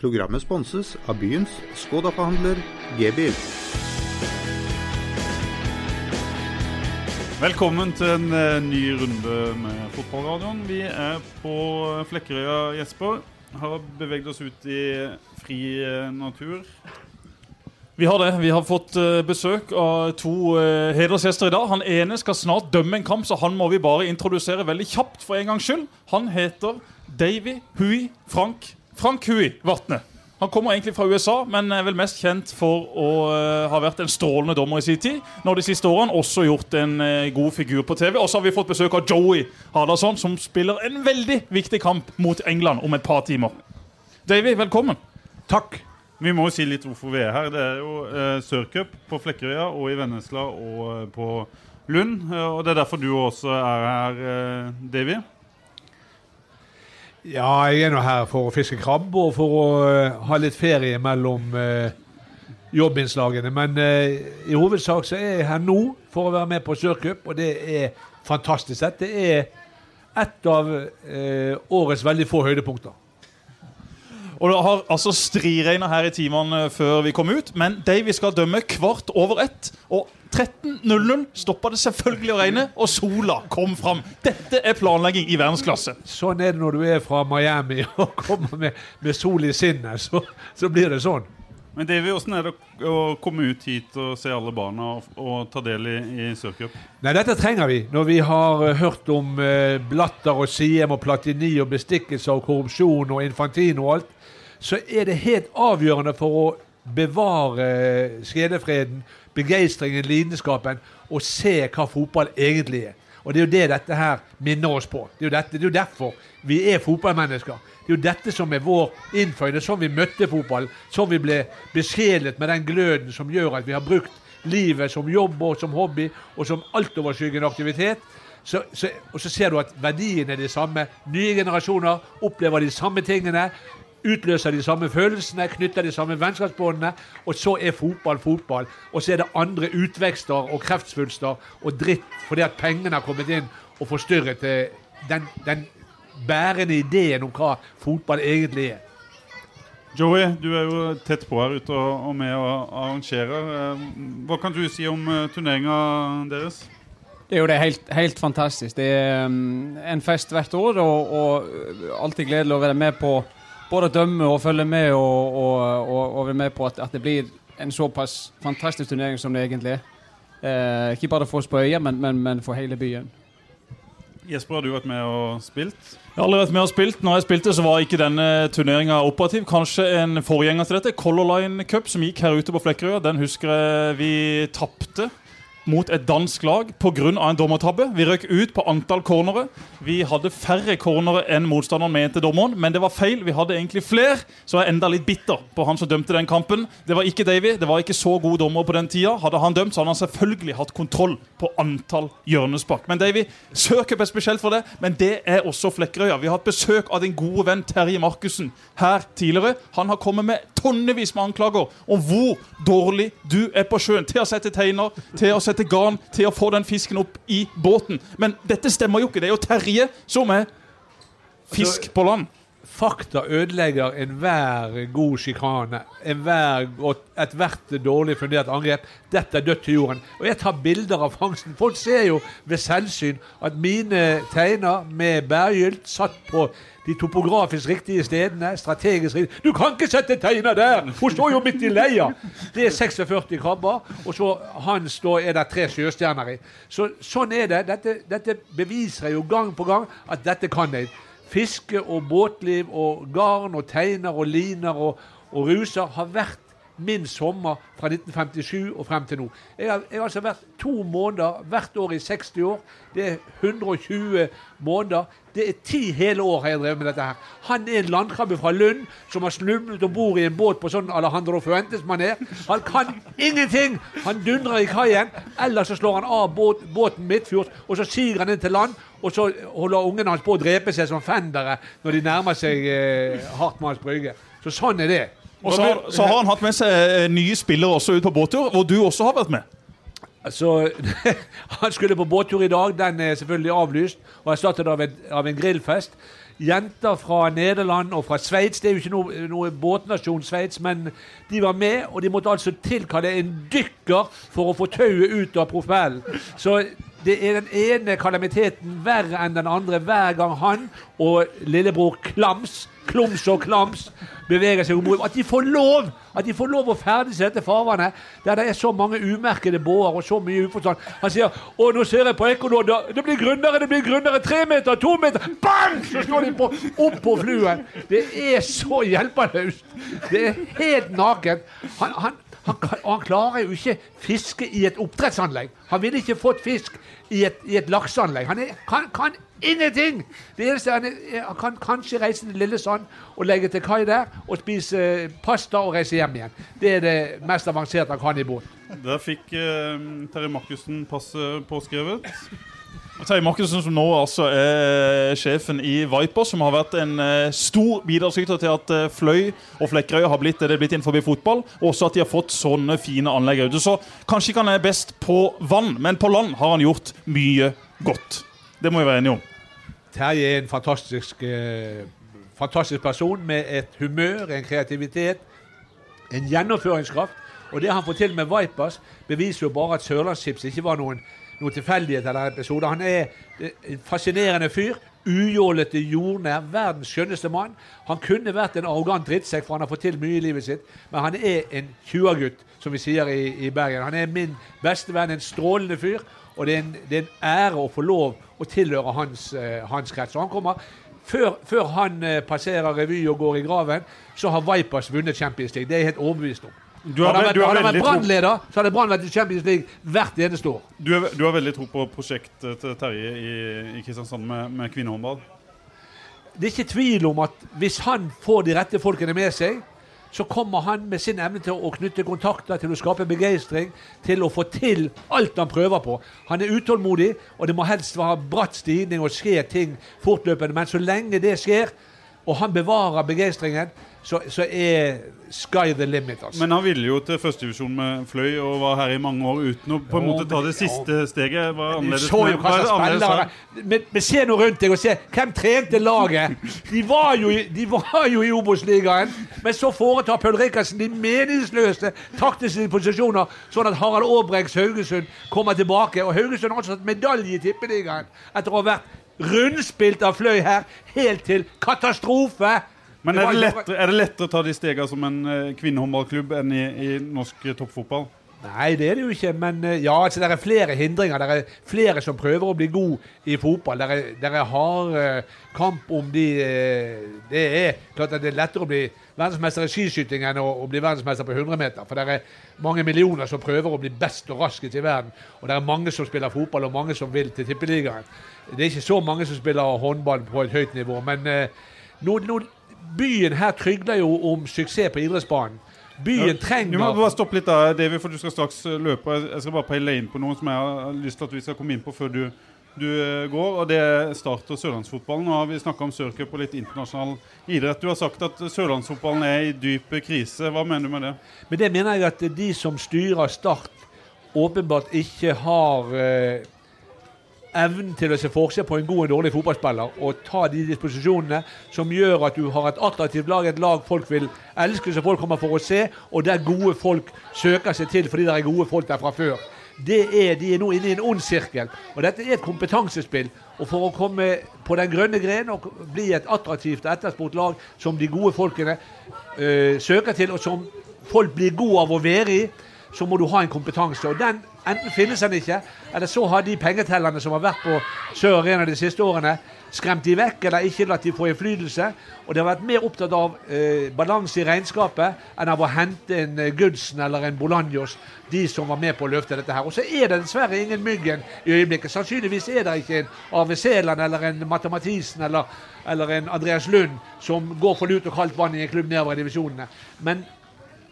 Programmet sponses av byens Skoda-forhandler G-bil. Velkommen til en eh, ny runde med Fotballradioen. Vi er på Flekkerøya, Jesper. Har beveget oss ut i fri eh, natur. Vi har det. Vi har fått eh, besøk av to hedersgjester i dag. Han ene skal snart dømme en kamp, så han må vi bare introdusere veldig kjapt for en gangs skyld. Han heter Davy Hui Frank Frank Hui Vatne. Han kommer egentlig fra USA, men er vel mest kjent for å uh, ha vært en strålende dommer i sin tid. Nå de siste årene også gjort en uh, god figur på TV. Og så har vi fått besøk av Joey Hardasson, som spiller en veldig viktig kamp mot England om et par timer. Davy, velkommen. Takk. Vi må jo si litt hvorfor vi er her. Det er jo uh, Sørcup på Flekkerøya og i Vennesla og på Lund. Og det er derfor du også er her, Davy. Ja, jeg er nå her for å fiske krabbe og for å uh, ha litt ferie mellom uh, jobbinnslagene. Men uh, i hovedsak så er jeg her nå for å være med på Sørcup, og det er fantastisk. Dette er et av årets veldig få høydepunkter. Og det har altså striregna her i timene før vi kom ut, men de vi skal dømme kvart over ett. Og 13.00 stoppa det selvfølgelig å regne, og sola kom fram. Dette er planlegging i verdensklasse. Sånn er det når du er fra Miami og kommer med, med sol i sinnet. Så, så, blir det sånn. Men Davy, Hvordan er det å komme ut hit og se alle barna og, og ta del i, i Sørcup? Nei, Dette trenger vi. Når vi har uh, hørt om eh, Blatter og Siem og Platini og bestikkelse og korrupsjon og Infantino og alt, så er det helt avgjørende for å bevare skjedefreden, begeistringen, lidenskapen, og se hva fotball egentlig er. Og Det er jo det dette her minner oss på. Det er jo, dette, det er jo derfor vi er fotballmennesker. Det er jo dette som er vår innføyde. Sånn vi møtte fotball. Sånn vi ble besjelet med den gløden som gjør at vi har brukt livet som jobb og som hobby og som altoverskyggende aktivitet. Så, så, og så ser du at verdiene er de samme. Nye generasjoner opplever de samme tingene utløser de samme følelsene, knytter de samme vennskapsbåndene. Og så er fotball fotball. Og så er det andre utvekster og kreftsvulster og dritt fordi at pengene har kommet inn og forstyrret eh, den, den bærende ideen om hva fotball egentlig er. Joey, du er jo tett på her ute og, med og arrangerer. Eh, hva kan du si om uh, turneringa deres? Det er jo det helt, helt fantastisk. Det er um, en fest hvert år, og, og alltid gledelig å være med på både dømme og følge med og, og, og, og være med på at, at, det blir en såpass fantastisk turnering som det egentlig er. Eh, ikke bare for oss på øya, men, men, men, for hele byen. Jesper, har du vært med og spilt? Jeg har aldri vært med og spilt. Når jeg spilte, så var ikke denne turneringa operativ. Kanskje en forgjenger til dette. Color Line Cup, som gikk her ute på Flekkerøya. Den husker jeg vi tapte mot et dansk lag pga. en dommertabbe. Vi røk ut på antall cornere. Vi hadde færre cornere enn motstanderen mente dommeren, men det var feil. Vi hadde egentlig flere, så jeg er enda litt bitter på han som dømte den kampen. Det var ikke Davy. Det var ikke så gode dommere på den tida. Hadde han dømt, så hadde han selvfølgelig hatt kontroll på antall hjørnespark. Men Davy, Sørcup er spesielt for det, men det er også Flekkerøya. Vi har hatt besøk av din gode venn Terje Markussen her tidligere. Han har kommet med tonnevis med anklager om hvor dårlig du er på sjøen. Til å sette teiner, til å sette garn, til å få den fisken opp i båten. Men dette stemmer jo ikke. Det er jo Terje som er fisk på land. Fakta ødelegger enhver god sjikane. Ethvert dårlig fundert angrep. Dette er dødt til jorden. Og jeg tar bilder av fangsten. Folk ser jo ved selvsyn at mine teiner med bærgylt satt på de topografisk riktige stedene. strategisk riktige. Du kan ikke sette teiner der! Hun står jo midt i leia! Det er 46 krabber, og så hans da er det tre sjøstjerner i. Så, sånn er det. Dette, dette beviser jo gang på gang at dette kan jeg. Fiske og båtliv og garn og teiner og liner og, og ruser har vært min sommer fra 1957 og frem til nå. Jeg har, jeg har, altså vært to måneder hvert år i 60 år. Det er 120 måneder. Det er ti hele år har jeg drevet med dette her. Han er en landkrabbe fra Lund som har snublet og bor i en båt på sånn Alejandro Fuentes-maner. Han kan ingenting! Han dundrer i kaien. Eller så slår han av båt, båten midtfjords, og så siger han inn til land. Og så holder ungene hans på å drepe seg som fendere når de nærmer seg eh, Hartmanns brygge. Så sånn er det. Og så, så, har han hatt med seg eh, nye spillere også ut på båttur, hvor du også har vært med. Så Han skulle på båttur i dag. Den er selvfølgelig avlyst og erstattet av, av en grillfest. jenter fra Nederland og fra Sveits. Det er jo ikke noe, noe båtnasjon, Sveits, men de var med. Og de måtte altså tilkalle en dykker for å få tauet ut av propellen. Så det er den ene kalamiteten verre enn den andre hver gang han og lillebror Klams, Klums og Klams beveger seg bord. At de får lov at de får lov å ferdes i dette farvannet der det er så mange umerkede båter og så mye uforstand. Han sier 'Å, nå ser jeg på Equinor. Det blir grunnere, det blir grunnere. Tre meter, to meter Bang! Så står de på, opp på fluen. Det er så hjelpeløst. Det er helt nakent. Han, han, han, han klarer jo ikke fiske i et oppdrettsanlegg. Han ville ikke fått fisk i et, i et lakseanlegg. Han er, kan, kan ingenting! Det eneste han, er, han kan kanskje reise til Lillesand og legge til kai der og spise eh, pasta og reise hjem igjen. Det er det mest avanserte han kan i båt. Der fikk eh, Terje Markussen passet påskrevet. Terje Markussen, som nå altså er sjefen i Viper, som har vært en eh, stor bidragsyter til at eh, Fløy og Flekkerøy har blitt det det er blitt innenfor fotball, og også at de har fått sånne fine anlegg. Så kanskje ikke han er best på vann, men på land har han gjort mye godt. Det må vi være enige om. Terje er en fantastisk, eh, fantastisk person med et humør, en kreativitet, en gjennomføringskraft. Og det han får til med Vipers, beviser jo bare at Sørlandschips ikke var noen, noen tilfeldighet eller episode. Han er eh, en fascinerende fyr. Ujålete, jordnær, verdens skjønneste mann. Han kunne vært en arrogant drittsekk, for han har fått til mye i livet sitt. Men han er en 20-gutt, som vi sier i, i Bergen. Han er min beste venn, en strålende fyr. Og det er en, det er en ære å få lov å tilhøre hans, eh, hans krets. Og han kommer før, før han eh, passerer revy og går i graven, så har Vipers vunnet Champions League. Det er jeg helt overbevist om. Du har, hadde han vært, hadde han brannleder, så hadde Brann vært i Champions League hvert eneste år. du, er- du har veldig tro på prosjektet til Terje i, i Kristiansand med, med kvinnehåndball. Det er ikke tvil om at hvis han får de rette folkene med seg, så kommer han med sin evne til å knytte kontakter, til å skape begeistring, til å få til alt han prøver på. Han er utålmodig, og det må helst være bratt stigning og skje ting fortløpende. Men så lenge det skjer, og han bevarer begeistringen, så, så er sky the limit. altså. Men han ville jo til førstedivisjon med Fløy og var her i mange år uten å på en måte ta det siste steget. Var Du annerledes så jo hva slags spillere men, men se nå rundt deg og se hvem trente laget. De var jo, de var jo i Obos-ligaen, men så foretar Paul Rikardsen de meningsløse taktiske posisjoner, sånn at Harald Aabregs Haugesund kommer tilbake. Og Haugesund har også tatt medalje i Tippeligaen etter å ha vært rundspilt av Fløy her, helt til katastrofe. Men er det, lettere, er det lettere å ta de stegene som en eh, kvinnehåndballklubb enn i, i norsk eh, toppfotball? Nei, det er det jo ikke. Men eh, ja, altså, det er flere hindringer. Det er flere som prøver å bli god i fotball. Det er, det er hard kamp om de Det er klart at det er lettere å bli verdensmester i skiskyting enn å, å bli verdensmester på 100 meter. For det er mange millioner som prøver å bli best og raskest i verden. Og det er mange som spiller fotball, og mange som vil til Tippeligaen. Det er ikke så mange som spiller håndball på et høyt nivå. Men eh, nå, nå, byen her trygler jo om suksess på idrettsbanen. Byen trenger Du må bare stoppe litt da, David, for du skal straks eh, løpe. Jeg- skal bare peile inn på noe som jeg har lyst til at vi skal komme inn på før du, du eh, går. og Det starter sørlandsfotballen. Nå har vi snakka om sørcup og litt internasjonal idrett. Du har sagt at sørlandsfotballen er i dyp krise. Hva mener du med det? Men det mener jeg at de som styrer Start, åpenbart ikke har eh, evnen til å se forskjell på en god og dårlig fotballspiller og ta de disposisjonene som gjør at du har et attraktivt lag, et lag folk vil elske, som folk kommer for å se, og der gode folk søker seg til fordi det er gode folk der fra før. Det er, de er nå inne i en ond sirkel. Og dette er et kompetansespill. Og for å komme på den grønne gren og bli et attraktivt og etterspurt lag som de gode folkene øh, søker til, og som folk blir gode av å være i, så må du ha en kompetanse. Og den enten finnes den ikke, eller så har de pengetellerne som har vært på Sør Arena de siste årene, skremt de vekk, eller ikke latt de få innflytelse. Og de har vært mer opptatt av eh, balanse i regnskapet enn av å hente en eh, Gudsen eller en Bolanjos, de som var med på å løfte dette her. Og så er det dessverre ingen Myggen i øyeblikket. Sannsynligvis er det ikke en Arve Sæland eller en Matematisen eller, eller en Andreas Lund som går for lut og kaldt vann i en klubb nedover i divisjonene. Men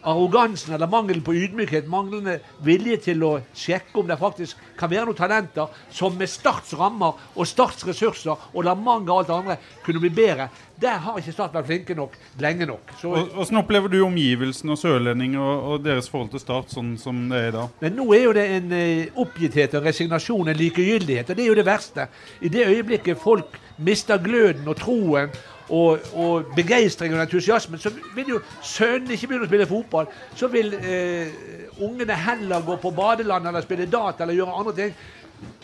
arrogansen eller mangelen på ydmykhet, manglende vilje til å sjekke om det faktisk kan være noen talenter som med Starts rammer og Starts ressurser og La mange og alt det andre kunne bli bedre. Der har ikke Start vært flinke nok lenge nok. Så, Hvordan opplever du omgivelsene og sørlendinger og, og deres forhold til Start sånn som det er i dag? men nå er jo det en eh, oppgitthet og resignasjon, en likegyldighet, og det er jo det verste. I det øyeblikket folk mister gløden og troen og, og begeistring og entusiasme, så vil jo sønnen ikke begynne å spille fotball. Så vil eh, ungene heller gå på badeland eller spille data eller gjøre andre ting.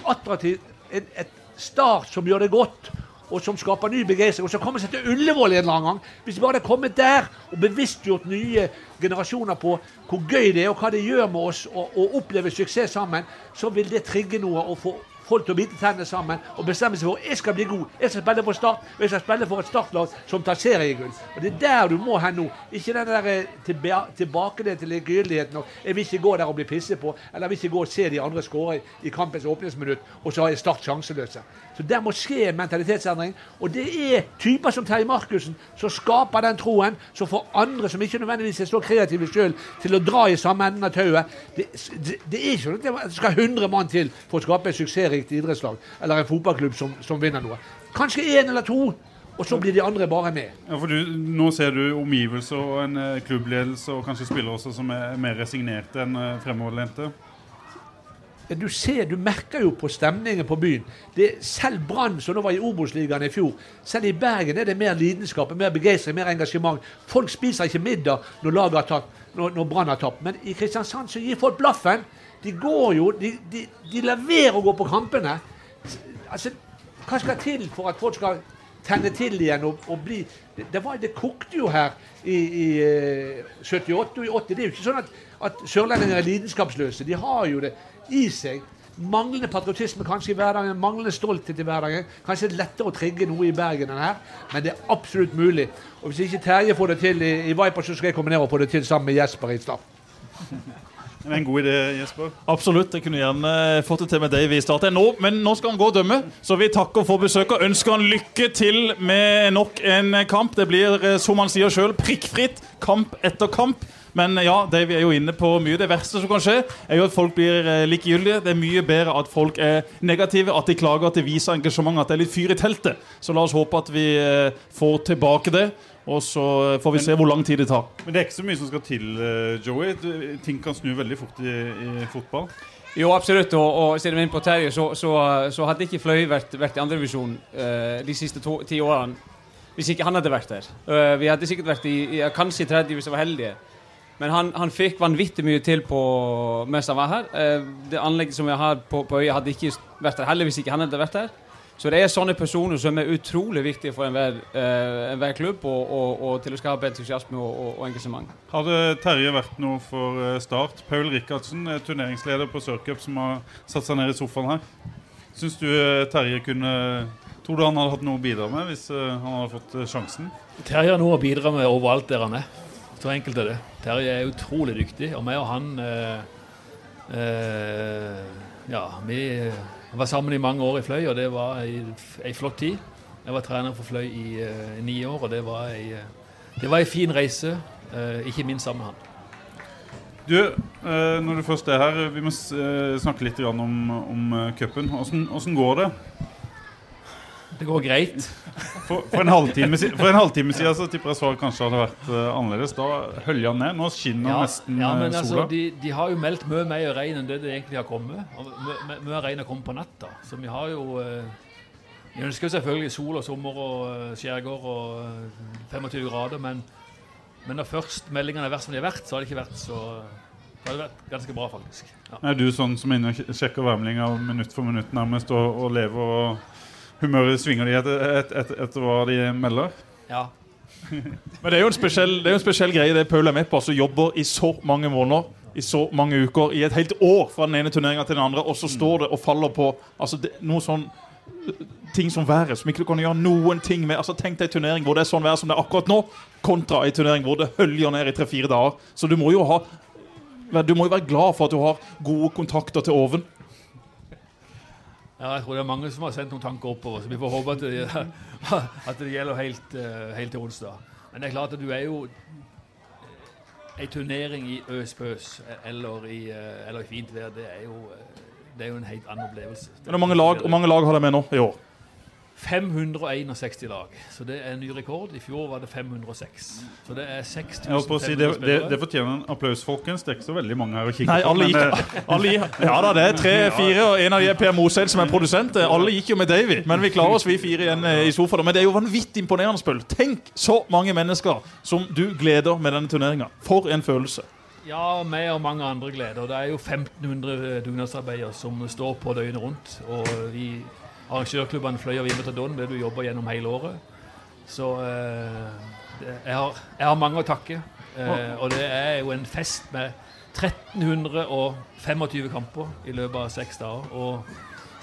Attraktivt. Et, et start som gjør det godt, og som skaper ny begeistring. Og så kommer seg til Ullevål en eller annen gang. Hvis de bare hadde kommet der og bevisstgjort nye generasjoner på hvor gøy det er, og hva det gjør med oss å oppleve suksess sammen, så vil det trigge noe og få folk til å bite tennene sammen og bestemme seg for jeg skal bli god. Jeg skal spille for Start, og jeg skal spille for et startlag som tar seriegull. Og Det er der du må hen nå. Ikke den der eh, tilba tilbake til likegyldigheten jeg vil ikke gå der og bli pisset på, eller jeg vil ikke gå og se de andre skåre i kampens åpningsminutt, og så er Start sjanseløse. Så Der må skje en mentalitetsendring. Og det er typer som Terje Markussen som skaper den troen, som får andre som ikke nødvendigvis er så kreative sjøl, til å dra i samme enden av tauet. Det, det, det, er ikke sånn at det skal 100 mann til for å skape et suksessrikt idrettslag eller en fotballklubb som, som vinner noe. Kanskje én eller to. Og så blir de andre bare med. Ja, for du, Nå ser du omgivelser og en eh, klubbledelse og kanskje spillere også som er mer resignerte enn eh, fremoverlente. Du ser, du merker jo på stemningen på byen. Det, selv Brann, som nå var i Obos-ligaen i fjor, selv i Bergen er det mer lidenskap, mer begeistring, mer engasjement. Folk spiser ikke middag når, når, når Brann har tapt. Men i Kristiansand så gir folk blaffen. De går jo De, de, de leverer å gå på kampene. Altså, hva skal til for at folk skal tenne til igjen og, og bli det, det, var, det, kokte jo her i, i uh, 78 og i 80. Det er jo ikke sånn at, at sørlendinger er lidenskapsløse. De har jo det i seg. Manglende patriotisme kanskje i hverdagen, manglende stolthet i hverdagen. Kanskje er lettere å trigge noe i Bergen enn her, men det er absolutt mulig. Og Hvis ikke Terje får det til i, i Viper, så skal jeg komme ned og få det til sammen med Jesper i Start. Det er en god idé, Jesper. Absolutt. Jeg kunne gjerne fått det til med deg. i starten nå, men nå skal han gå og dømme. Så vi takker for besøket og ønsker han lykke til med nok en kamp. Det blir, eh, som han sier sjøl, prikkfritt kamp etter kamp. Men ja, det vi er jo inne på mye. Det verste som kan skje, er jo at folk blir eh, likegyldige. Det er mye bedre at folk er negative, at de klager, at de viser engasjement, at det er litt fyr i teltet. Så la oss håpe at vi eh, får tilbake det. Og så får vi men, se hvor lang tid det tar. Men det er ikke så mye som skal til, Joey. Ting kan snu veldig fort i, i fotball. Jo, absolutt. Og, og siden vi er inne på Terje, så, så, så, hadde ikke Fløy vært, vært i andrevisjon uh, de siste to, ti årene hvis ikke han hadde vært der. Uh, vi hadde sikkert vært i, i kanskje tredje hvis vi var heldige. Men han, han, fikk vanvittig mye til på mens han var her. Eh, det anlegget som vi har på, på øya, hadde ikke vært der heller hvis ikke han hadde vært der. Så det er sånne personer som er utrolig viktige for enhver, uh, enhver klubb, og, og, og, til å skape entusiasme og, og, engasjement. Hadde Terje vært noe for eh, Start? Paul Rikardsen, turneringsleder på Sørcup, som har satt seg ned i sofaen her. Syns du Terje kunne Tror du han hadde hatt noe å bidra med hvis han hadde fått sjansen? Terje har noe å bidra med overalt der han er. Så enkelt er det. Terje er utrolig dyktig, og meg og han eh, eh, Ja, vi var sammen i mange år i Fløy, og det var ei, flott tid. Jeg var trener for Fløy i eh, ni år, og det var ei, det var ei fin reise, eh, ikke minst sammen med han. Du, uh, når du først er her, vi må snakke litt om, om cupen. Åssen går det? Det går greit. For, for, en halvtime, for en halvtime siden så tipper jeg svaret kanskje hadde vært uh, annerledes. Da hølja han ned. Nå skinner ja, nesten ja, men uh, altså, sola. Altså, de, de, har jo meldt mye mer regn enn det det egentlig har kommet. Mye regn har kommet på natta. Så vi har jo uh, Vi ønsker selvfølgelig sol og sommer og uh, skjærgård og 25 grader, men, men når først meldingene har vært som de har vært, så har det ikke vært så det hadde vært ganske bra, faktisk. Ja. Er du sånn som er inne og sjekker værmeldinga minutt for minutt nærmest, og, og lever og humøret svinger de etter, etter, etter, etter hva de melder. Ja. Men det er jo en spesiell, det er jo en spesiell greie det Paul er med på. Altså jobber i så mange måneder, i så mange uker, i et helt år fra den ene turneringa til den andre, og så står det og faller på altså det, noe sånn ting som været, som ikke du kan gjøre noen ting med. Altså Tenk deg en turnering hvor det er sånn vær som det er akkurat nå, kontra en turnering hvor det høljer ned i tre-fire dager. Så du må jo ha Du må jo være glad for at du har gode kontakter til oven. Ja, jeg tror det er mange som har sendt noen tanker oppover, så vi får håpe at det, at det gjelder helt, eh, helt, til onsdag. Men det er klart at du er jo Ei turnering i øs-pøs eller, i, eh, eller i fint vær, det er jo, det er jo en helt annen opplevelse. Men Hvor mange lag, mange lag har de med nå i år? 561 lag. Så det er en ny rekord. I fjor var det 506. Så det er Jeg holdt på å si, 6500 det, det, det fortjener en applaus, folkens. Det er ikke så veldig mange her å kikke Nei, på. alle gikk, eh, alle Ja da, det er tre-fire, og en av de er Per Moseid som er produsent. Alle gikk jo med Davy, men vi klarer oss vi fire igjen eh, i sofaen. Men det er jo vanvittig imponerende, Spøl. Tenk så mange mennesker som du gleder med denne turneringa. For en følelse. Ja, meg og mange andre gleder. Det er jo 1500 dugnadsarbeidere som står på døgnet rundt. Og vi arrangørklubbene Fløy og Vimet og Don, det du jobber gjennom hele året. Så eh, det, jeg, har, jeg har mange å takke. Eh, og det er jo en fest med 1325 kamper i løpet av seks dager. Og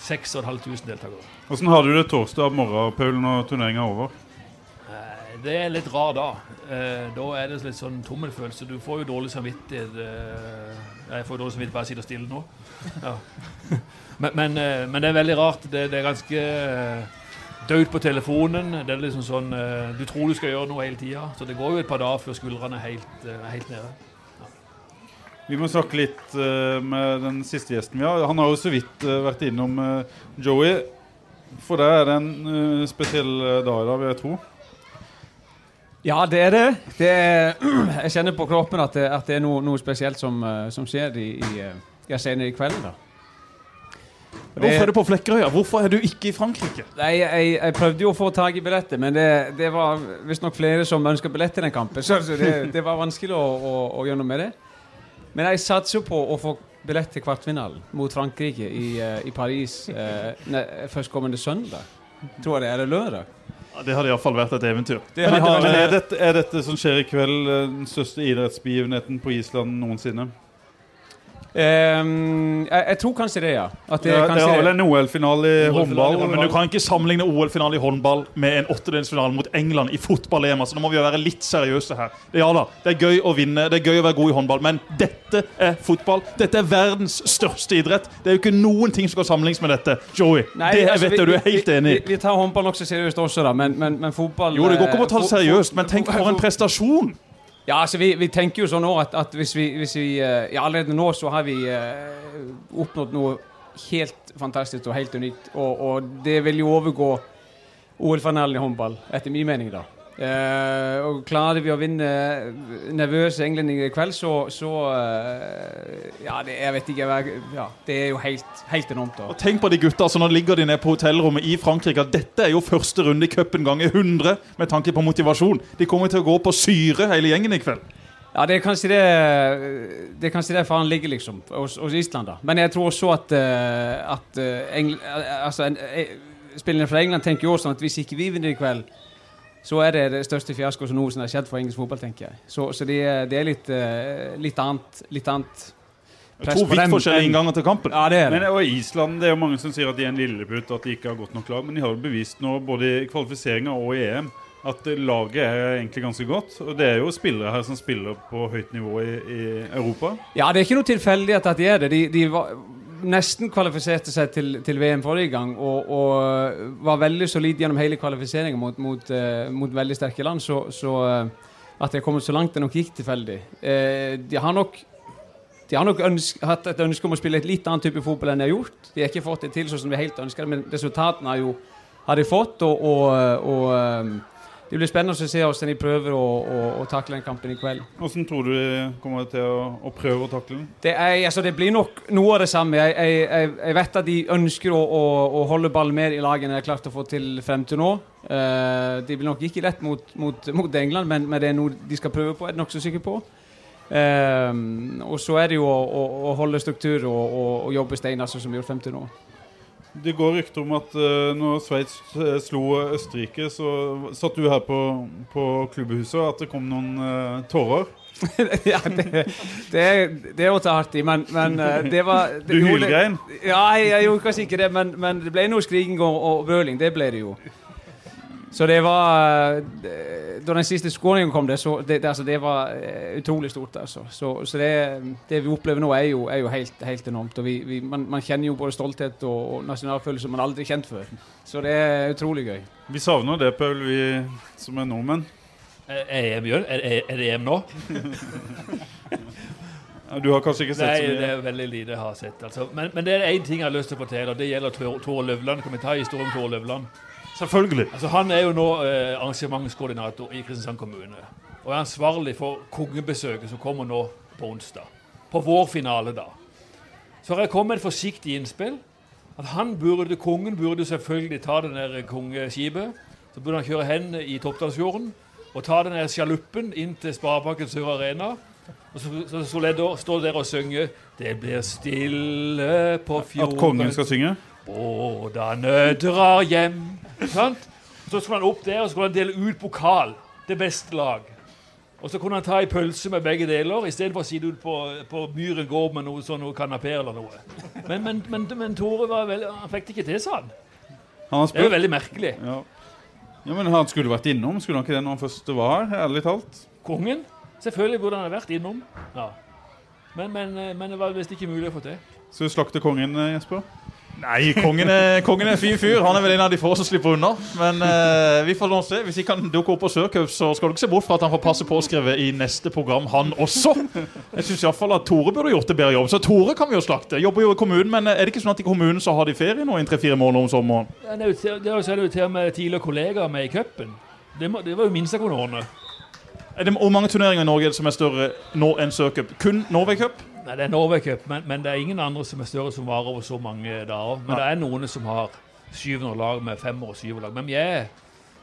6500 deltakere. Hvordan har du det torsdag morgen, Paul, når turneringa er over? Det er litt rar da. Eh, Da er det litt sånn tommelfølelse. Du får jo dårlig samvittighet. eh, Jeg får dårlig samvittighet bare jeg sitter stille nå. Ja. Men, men, eh, men det er veldig rart. Det, det er ganske eh, dødt på telefonen. Det er liksom sånn eh, Du tror du skal gjøre noe hele tida. Så det går jo et par dager før skuldrene er helt, eh, helt nede. Vi må snakke litt med den siste gjesten vi har. Han har jo så vidt vært innom Joey. For deg er det en spesiell dag i dag, vil jeg tro. Ja, det er det. det er, jeg kjenner på kroppen at det, at det er noe, noe spesielt som, eh, som skjer i, i, eh, ja, senere i kveld. da. Det- Hvorfor er du på Flekkerøya? Hvorfor er du ikke i Frankrike? Nei, jeg, jeg prøvde jo å få tak i billetter, men det, det var visstnok flere som ønska billett til den kampen. Så, det, det var vanskelig å, å, å gjøre noe med det. Men jeg satser jo på å få billett til kvartfinalen mot Frankrike i, eh, i Paris eh, førstkommende søndag. Tror jeg det er. Lørdag. Ja, det hadde iallfall vært et eventyr. Det Men har, Men er dette, er dette som skjer i kveld, eh, den største idrettsbegivenheten på Island noensinne? Ehm, jeg, jeg tror kanskje det, ja. At det, ja, kanskje har vel en OL-finale i OL-finale håndball? Men Du kan ikke sammenligne OL-finale i håndball med en åttedelsfinale mot England i fotball-EM. Så nå må vi være litt seriøse her. Ja da, Det er gøy å vinne, det er gøy å være god i håndball, men dette er fotball. Dette er verdens største idrett. Det er jo ikke noen ting som kan sammenlignes med dette. Joey, Nei, det altså, vet vi- jeg du er helt enig i. Vi, vi tar håndball nokså seriøst også, da, men, men, men fotball Jo, det går ikke om å ta det eh, seriøst, men tenk for en prestasjon! Ja, altså vi, vi tenker jo sånn nå at, at hvis vi, hvis vi eh, ja, Allerede nå så har vi eh, oppnådd noe helt fantastisk og helt unikt. Og, og det vil jo overgå OL-finalen i håndball, etter min mening, da. Eh, og klarer vi å vinne nervøse englendinger i kveld, så, så eh, Ja, det, jeg vet ikke jeg, ja, Det er jo helt, helt enormt. da Og Tenk på de gutta, altså Nå ligger de nede på hotellrommet i Frankrike. Dette er jo første runde i cupen ganger 100 med tanke på motivasjon. De kommer til å gå på syre, hele gjengen, i kveld. Ja, det er kanskje det Det er kanskje der faren ligger, liksom, hos, hos Island. da Men jeg tror også at, uh, at Engl altså, en, Spillerne fra England tenker jo også sånn at hvis ikke vi vinner i kveld, så er det det største fiasko som noensinne har skjedd for engelsk fotball, tenker jeg. Så, så det, det er litt, eh, litt annet, litt annet press To vidt forskjellige innganger til kampen. Ja, det er det. Men og Island, det er jo mange som sier at de er en lilleputt, at de ikke har gått nok lag. Men de har jo bevist nå, både i kvalifiseringa og i EM, at laget er egentlig ganske godt. Og det er jo spillere her som spiller på høyt nivå i, i Europa. Ja, det er ikke noe tilfeldighet at de er det. De, de var, nesten kvalifiserte seg til, til VM forrige gang og, og var veldig solid gjennom hele kvalifiseringen mot, mot, eh, mot veldig sterke land. Så, så eh, at de har kommet så langt, det nok gikk tilfeldig. Eh, de har nok de har nok ønsk, hatt et ønske om å spille et litt annet type fotball enn de har gjort. De har ikke fått det til sånn som de helt ønsker, men resultatene har, jo, har de fått. Og, og, og det blir spennende å se hvordan de prøver å, å, å takle den kampen i kveld. Hvordan tror du de kommer til å, å prøve å takle den? Det, er, altså, det blir nok noe av det samme. Jeg, jeg, jeg, jeg vet at de ønsker å, holde ballen mer i laget enn de har klart å få til frem til nå. Uh, det blir nok ikke lett mot, mot, mot England, men, men det er noe de skal prøve på. er jeg nokså sikker på. Eh, og så er det jo å, å, å holde struktur og, og, og jobbe stein, altså, som vi har gjort frem til nå. Det går rykter om at uh, når Sveits eh, slo Østerrike, så satt du her på, på klubbhuset, at det kom noen uh, tårer. ja, det, det, det er å ta hardt i, men, men eh, det var det, Du hylgrein. Ja, jeg, jeg gjorde kanskje ikke det, men, men det ble noe skriking og, og brøling. Det ble det jo. Så det var eh, Da den siste skåringen kom, det, så det, det, altså, det var eh, utrolig stort. Altså. Så, så det, det vi opplever nå, er jo, er jo helt, helt enormt. Og vi, vi, man, man kjenner jo både stolthet og, og nasjonalfølelse som man aldri har kjent før. Så det er utrolig gøy. Vi savner det, Paul, vi som er nordmenn. Er, er, EM, er, det EM nå? Du har kanskje ikke sett Nei, så det er veldig lite jeg har sett. Altså. Men, men det er én ting jeg har lyst til å fortelle, og det gjelder Tor- Tore Løvland. Kan vi ta historien om Tore Løvland? Selvfølgelig. Altså, han er jo nå eh, arrangementskoordinator i Kristiansand kommune. Og er ansvarlig for kongebesøket som kommer nå på onsdag. På vår finale, da. Så har jeg kommet et forsiktig innspill. At han burde, kongen burde selvfølgelig ta det der kongeskipet. Så burde han kjøre hen i Toppdalsfjorden og ta den der sjaluppen inn til Sparebanken Sør Arena. Og så, så, så står dere og synger 'Det blir stille på fjorden'. At kongen skal synge? Bådene drar hjem. Sant? Så skulle han opp der og så skulle han dele ut pokal. Det beste lag. Og så kunne han ta ei pølse med begge deler istedenfor å sitte ut på, på Myren gård med noe sånn kanapeer eller noe. Men, men, men, men Tore var veldig, han fikk det ikke til, sa han. Han Det er jo veldig merkelig. Ja. ja, men han skulle vært innom. Skulle han ikke det når han først var her? Ærlig talt. Kongen? Selvfølgelig burde han ha vært innom. Ja. Men, men, men det var visst ikke mulig å få til. Skal du slakte kongen, eh, Jesper? Nei, kongen er, kongen er en fin fyr. Han er vel en av de få som slipper unna. Men eh, vi får nå se. Hvis ikke han dukker opp på Sørcup, så skal du ikke se bort fra at han får passe påskrevet i neste program, han også. Jeg syns iallfall at Tore burde gjort det bedre jobb. Så Tore kan vi jo slakte. Jobber jo i kommunen, men er det ikke sånn at i kommunen så har de ferie nå i tre-fire måneder om sommeren? Ja, Det er jo jo til med tidligere kollegaer med i cupen. Det, det var jo minst jeg kunne ordne. Er det, hvor mange turneringer i Norge som er større nå enn Sørcup? Kun Norway Cup? Nei, Det er Norway Cup, men, men det er ingen andre som er større som varer over så mange dager. Men det er noen som har 700 lag med femmer og syver lag. Men vi er,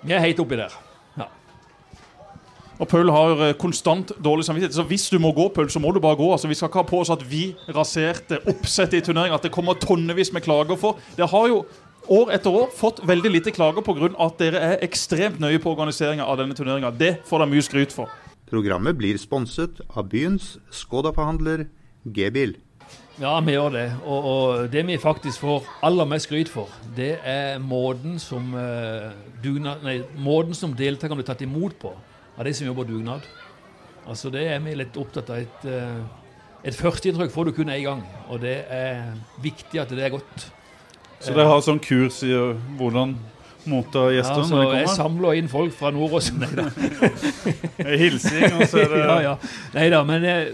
vi er helt oppi der. Ja. Og Paul har eh, konstant dårlig samvittighet. Så hvis du må gå, Paul, så må du bare gå. Altså, Vi skal ikke ha på oss at vi raserte oppsettet i turneringa, at det kommer tonnevis med klager for. Det har jo år etter år fått veldig lite klager pga. at dere er ekstremt nøye på organiseringa av denne turneringa. Det får dere mye skryt for. Programmet blir sponset av byens Skoda-forhandler G-bil. Ja, vi gjør det. Og, og det vi faktisk får aller mest skryt for, det er måten som, eh, dugnad, nei, måten som deltakerne blir tatt imot på av de som jobber dugnad. Altså Det er vi litt opptatt av. Et, eh, et førsteinntrykk får du kun én gang, og det er viktig at det er godt. Så dere har sånn kurs i uh, hvordan motta gjester Ja, når jeg de kommer? samler inn folk fra nord Nei da. Hilsing, og så er det ja, ja. Neida, men eh,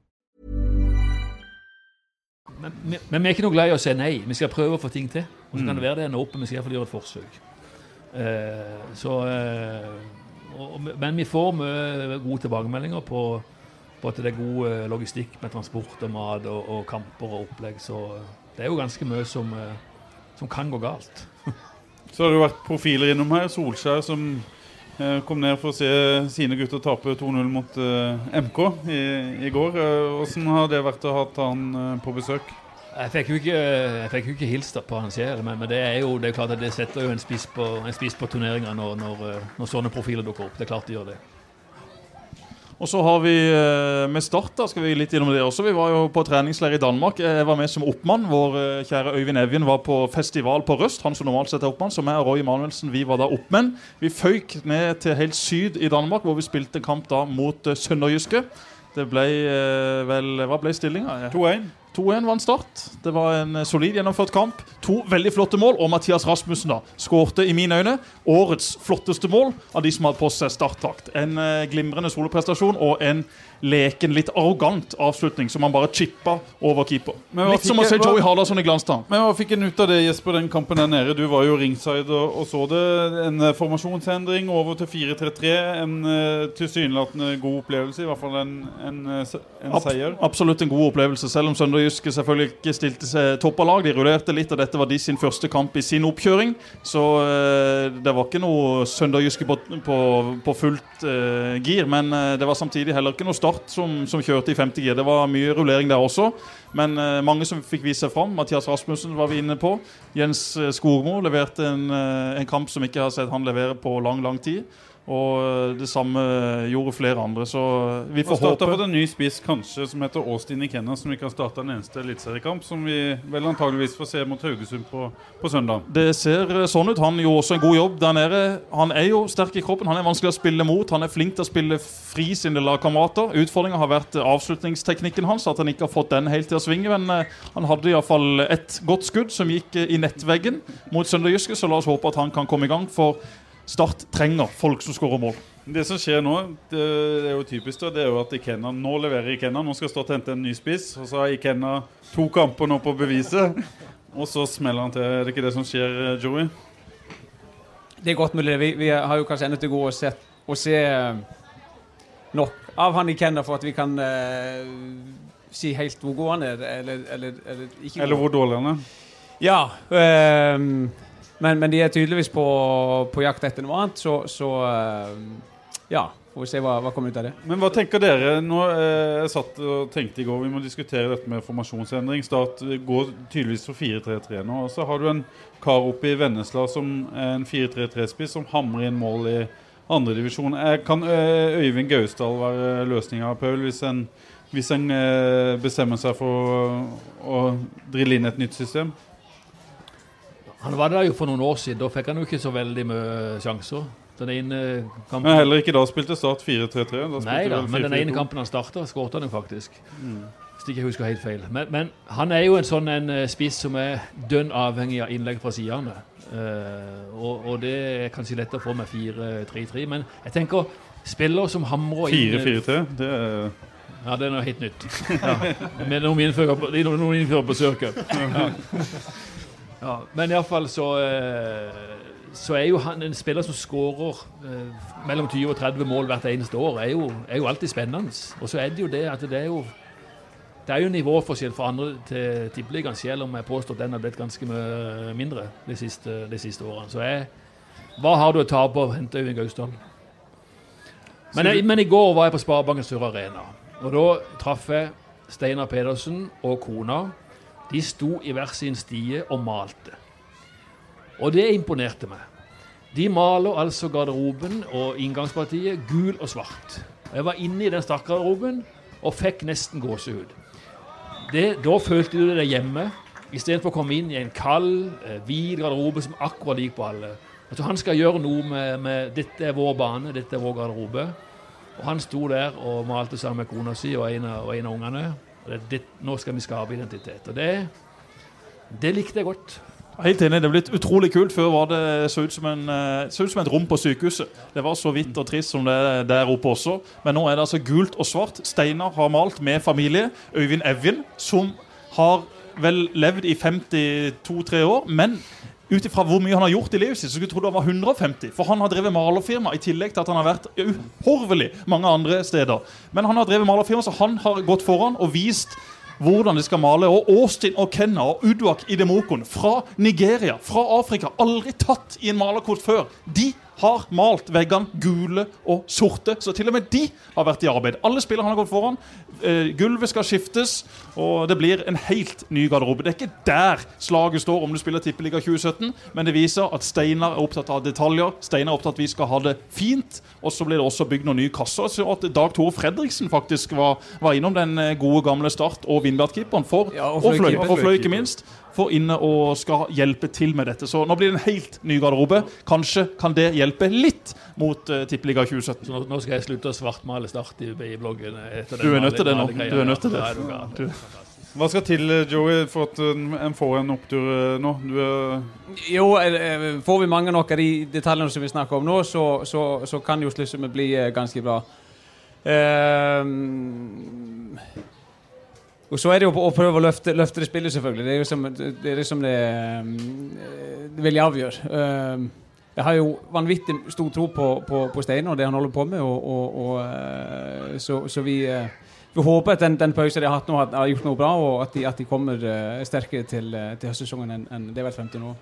Men, men- men vi er ikke noe glad i å si nei. Vi skal prøve å få ting til. Og så kan det være det ender opp, men vi skal iallfall gjøre et forsøk. Eh, så, eh, og, men vi får mye gode tilbakemeldinger på, på at det er god eh, logistikk med transport og mat og, og kamper og opplegg. Så eh, det er jo ganske mye som, eh, som kan gå galt. Så har det jo vært profiler innom her. Solskjær som kom ned for å se sine gutter tape 2-0 mot eh, MK i, i går. Eh, Hvordan har det vært å ha han eh, på besøk? Jeg fikk jo ikke, ikke hilst på han sjel, men, men det er jo det er klart at det setter jo en spiss på, en på turneringa når, når, eh, når sånne profiler dukker opp. Det er klart det gjør det. Og så har vi eh, med Start, da skal vi litt innom det også. Vi var jo på treningsleir i Danmark. Jeg var med som oppmann. Vår eh, kjære Øyvind Evjen var på festival på Røst. Han som normalt sett er oppmann. Så meg og Roy Manuelsen vi var da oppmenn. Vi føyk ned til helt syd i Danmark, hvor vi spilte kamp da mot Sønderjyske. Det ble eh, vel Hva ble stillinga? 2-1. 2-1 vant Start. Det var en eh, solid gjennomført kamp. To veldig flotte mål, og Mathias Rasmussen da skårte i mine øyne årets flotteste mål av de som hadde på seg starttakt. En eh, glimrende soloprestasjon og en leken, litt arrogant avslutning som han bare chippa over keeper. Men Litt som å se Joey Hardasson i Glanstad. Men hva fikk en ut av det, Jesper, den kampen der nede? Du var jo ringside og, og så det. En eh, formasjonsendring over til 4-3-3. En eh, tilsynelatende god opplevelse, i hvert fall en, en, eh, en Ab- seier. Absolutt en god opplevelse, selv om Sønderjyske selvfølgelig ikke stilte seg toppa lag. De rullerte litt, og dette var de sin første kamp i sin oppkjøring. Så eh, det var ikke noe Sønderjyske på, på, på fullt eh, gir. Men eh, det var samtidig heller ikke noe Start som, som kjørte i femte gir. Det var mye rullering der også. Men eh, mange som fikk vise seg fram. Mathias Rasmussen var vi inne på. Jens eh, Skogmo leverte en, eh, en kamp som ikke har sett han levere på lang, lang tid. Og eh, det samme gjorde flere andre. Så vi får håpe fått en ny spiss kanskje som heter Austin Ikenna, som ikke har starta en eneste eliteseriekamp. Som vi vel antageligvis får se mot Haugesund på, på søndag. Det ser eh, sånn ut. Han gjorde også en god jobb der nede. Han er jo sterk i kroppen, han er vanskelig å spille mot. Han er flink til å spille fri sine lagkamerater. Utfordringa har vært eh, avslutningsteknikken hans, at han ikke har fått den helt til å svinge. Men han hadde iallfall et godt skudd som gikk i nettveggen mot Sønderjyske, så la oss håpe at han kan komme i gang. For Start trenger folk som skårer mål. Det som skjer nå, det er jo typisk, da, det er jo at Ikenna nå leverer Ikenna. Nå skal Start hente en ny spiss, og så har Ikenna to kamper nå på beviset. Og så smeller han til. Er det ikke det som skjer, eh, Joey? Det er godt mulig. Vi, vi har jo kanskje ennå til gode å se, å se eh, nok av han Ikena for at vi kan eh, si helt hvor god han er, eller, eller, eller ikke. Eller hvor dårlig han er? Ja. ehm, men, men de er tydeligvis på, på jakt etter noe annet, så, så ehm, Ja. Får vi se hva, hva kommer ut av det. Men hva tenker dere? Nå, eh, jeg satt og tenkte i går vi må diskutere dette med formasjonsendring. Start går tydeligvis for 4-3-3 nå. Og så har du en kar oppe i Vennesla som er en 4-3-3-spiss som hamrer inn mål i andredivisjon. Kan eh, Øyvind Gausdal være løsninga, Paul, hvis en, hvis en eh, bestemmer seg for å, å drille inn et nytt system? Han var der jo for noen år siden. Da fikk han jo ikke så veldig mye sjanser. Den ene kampen Men heller ikke da spilte Start 4-3-3. Da Nei da, men den ene kampen han starta, skåret han jo faktisk. Hvis ikke jeg husker helt feil. Men, men han er jo en sånn en eh, spiss som er dønn avhengig av innlegg fra sidene. Uh, og, og det er kanskje lett å få med 4-3-3, men jeg tenker spiller som hamrer inn 4-4-3, det er Ja, det er noe helt nytt. Ja. Med noen innfører på, noen innfører på søket. Ja. Ja, men iallfall så eh, så er jo han en spiller som skårer eh, mellom 20 og 30 mål hvert eneste år, er jo, er jo alltid spennende. Og så er det jo det at det er jo det er jo nivåforskjell fra andre til Tippeligaen, selv om jeg påstår at den har blitt ganske mye mindre de siste, de siste årene. Så jeg, hva har du å tape på å hente Øyvind Gausdal? Men, jeg, men i går var jeg på Sparebanken Sør Arena, og da traff jeg Steinar Pedersen og kona. De sto i hver sin stie og malte. Og det imponerte meg. De maler altså garderoben og inngangspartiet gul og svart. Og Jeg var inne i den stakkarderoben og fikk nesten gåsehud. Da følte du deg hjemme, istedenfor å komme inn i en kald, eh, hvit garderobe som akkurat lik på alle. Altså, han skal gjøre noe med, med 'Dette er vår bane, dette er vår garderobe'. Og han sto der og malte sammen med kona si og en av, og en av ungene. Det, det, nå skal vi skape identitet. Og det, det likte jeg godt. Helt enig, det er blitt utrolig kult. Før var det så ut som, en, eh, så ut som et rom på sykehuset. Det var så hvitt og trist som det er der oppe også. Men nå er det altså gult og svart. Steinar har malt med familie. Øyvind Evjen, som har vel levd i 52-3 år. Men ut ifra hvor mye han har gjort i livet sitt, så skulle du tro det var 150. For han har drevet malerfirma, i tillegg til at han har vært uhorvelig mange andre steder. Men han har drevet malerfirma, så han har gått foran og vist hvordan de skal male. Og Austin og Kenna og Uduak Idemokon fra Nigeria, fra Afrika, aldri tatt i en malerkort før. De har malt veggene gule og sorte, så til og med de har vært i arbeid. Alle spillere han har gått foran. Uh, gulvet skal skiftes, og det blir en helt ny garderobe. Det er ikke der slaget står om du spiller Tippeliga 2017, men det viser at Steinar er opptatt av detaljer. Steinar er opptatt av at vi skal ha det fint, og så blir det også bygd noen nye kasser. Så at Dag Tore Fredriksen faktisk var, var innom den eh, gode gamle Start- og Vindbjart-keeperen, for, Ja, og, fløy, og fløy ikke minst, for inne og skal hjelpe til med dette. Så nå blir det en helt ny garderobe. Kanskje kan det hjelpe litt mot uh, Tippeliga 2017. Så nå, nå skal jeg slutte å svartmale Start i, i bloggen. etter Du er nødt til det nå. Du er nødt til det. Du Hva skal til, eh, Joey, for at en en får en opptur eh, nå? Du er Jo, eh, får vi mange nok av de detaljene som vi snakker om nå, så, så, så kan jo sluttsummen bli eh, ganske bra. Ehm, og så er det jo å prøve å løfte, løfte det spillet, selvfølgelig. Det er jo som det, er som det, eh, det vil avgjøre. Ehm, jeg har jo vanvittig stor tro på, på, på Steinar og det han holder på med, og, og, og, eh, så, så vi eh, vi håper at den, den pausen de har hatt nå, har, gjort noe bra, og at de, at de kommer eh, sterkere til, til høstsesongen enn det har vært frem til nå.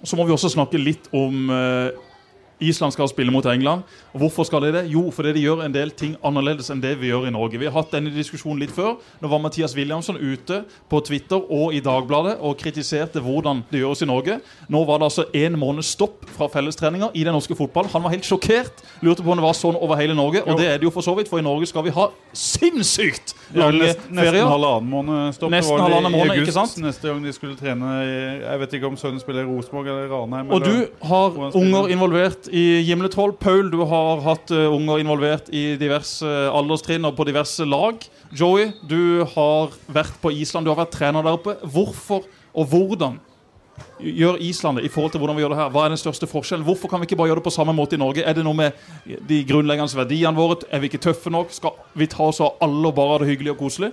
Så må vi også snakke litt om Island skal spille mot England. Og Hvorfor skal de det? Jo, fordi de gjør en del ting annerledes enn det vi gjør i Norge. Vi har hatt denne diskusjonen litt før. Nå var Mathias Williamson ute på Twitter og i Dagbladet og kritiserte hvordan det gjøres i Norge. Nå var det altså en måneds stopp fra fellestreninger i den norske fotballen. Han var helt sjokkert. Lurte på om det var sånn over hele Norge. Og det er det jo for så vidt, for i Norge skal vi ha sinnssykt lange nest, nesten ferier. halvannen måned stopp. Nesten halvannen måned, ikke sant? Neste gang de skulle trene i, Jeg vet ikke om sønnen spiller i Rosenborg eller Ranheim. Og eller- du har unger du? Involvert i Gimletroll. Paul, du har hatt eh, unger involvert i diverse eh, alderstrinn og på diverse lag. Joey, du har vært på Island, du har vært trener der oppe. Hvorfor og hvordan gjør Island det i forhold til hvordan vi gjør det her? Hva er den største forskjellen? Hvorfor kan vi ikke bare gjøre det på samme måte i Norge? Er det noe med de grunnleggende verdiene våre? Er vi ikke tøffe nok? Skal vi ta oss av alle og bare ha det hyggelig og koselig?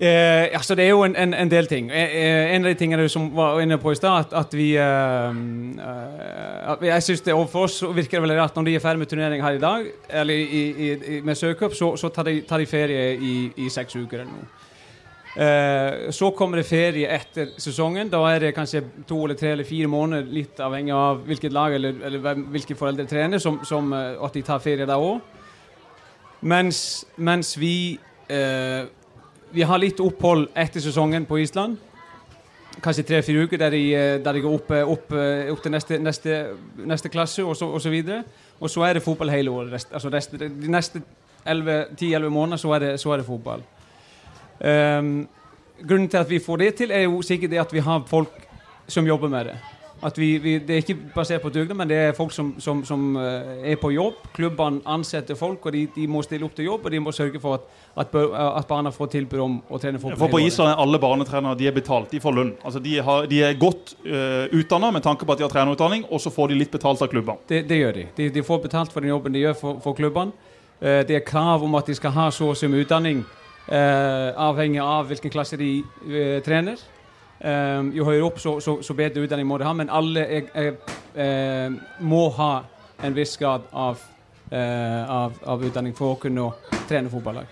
Eh, altså det er jo en, en, en del ting. Eh, eh, en av de tingene du som var inne på i stad, at, at vi eh, eh, at Jeg synes det, overfor For oss så virker det veldig rart når de er ferdig med turnering her i dag, eller i, i, i, med Sørcup, så, så tar, de, tar de ferie i, seks uker eller noe. Eh, så kommer det ferie etter sesongen. Da er det kanskje to eller tre eller fire måneder, litt avhengig av hvilket lag eller, eller hvilke foreldre trener, som, som, at de tar ferie da òg. Mens, mens vi eh, vi har litt opphold etter sesongen på Island. Kanskje tre-fire uker der de, eh, der de går opp, eh, opp, eh, opp til neste, neste, neste klasse og så, og så videre. Og så er det fotball hele året. Rest, altså rest, de neste 10-11 måneder så er det, så er det fotball. Um, grunnen til at vi får det til, er jo sikkert det at vi har folk som jobber med det. At vi, vi, det er ikke basert på dugnad, men det er folk som, som, som eh, er på jobb. Klubbene ansetter folk, og de, de må stille opp til jobb, og de må sørge for at, at, at barna får tilbud om å trene fotball. For på. Island er alle barnetrenere de er betalt. De får lønn. Altså de, har, de er godt uh, utdanna med tanke på at de har trenerutdanning, og så får de litt betalt av klubbene. Det, det gjør de. de. De får betalt for den jobben de gjør for, for klubbene. Uh, det er krav om at de skal ha så og så mye utdanning, uh, avhengig av hvilken klasse de uh, trener. Eh, jo høyere opp, så, så, så bedre utdanning må de ha, men alle er, er, er, må ha en viss grad av, eh, av, av utdanning for å kunne trene fotballag.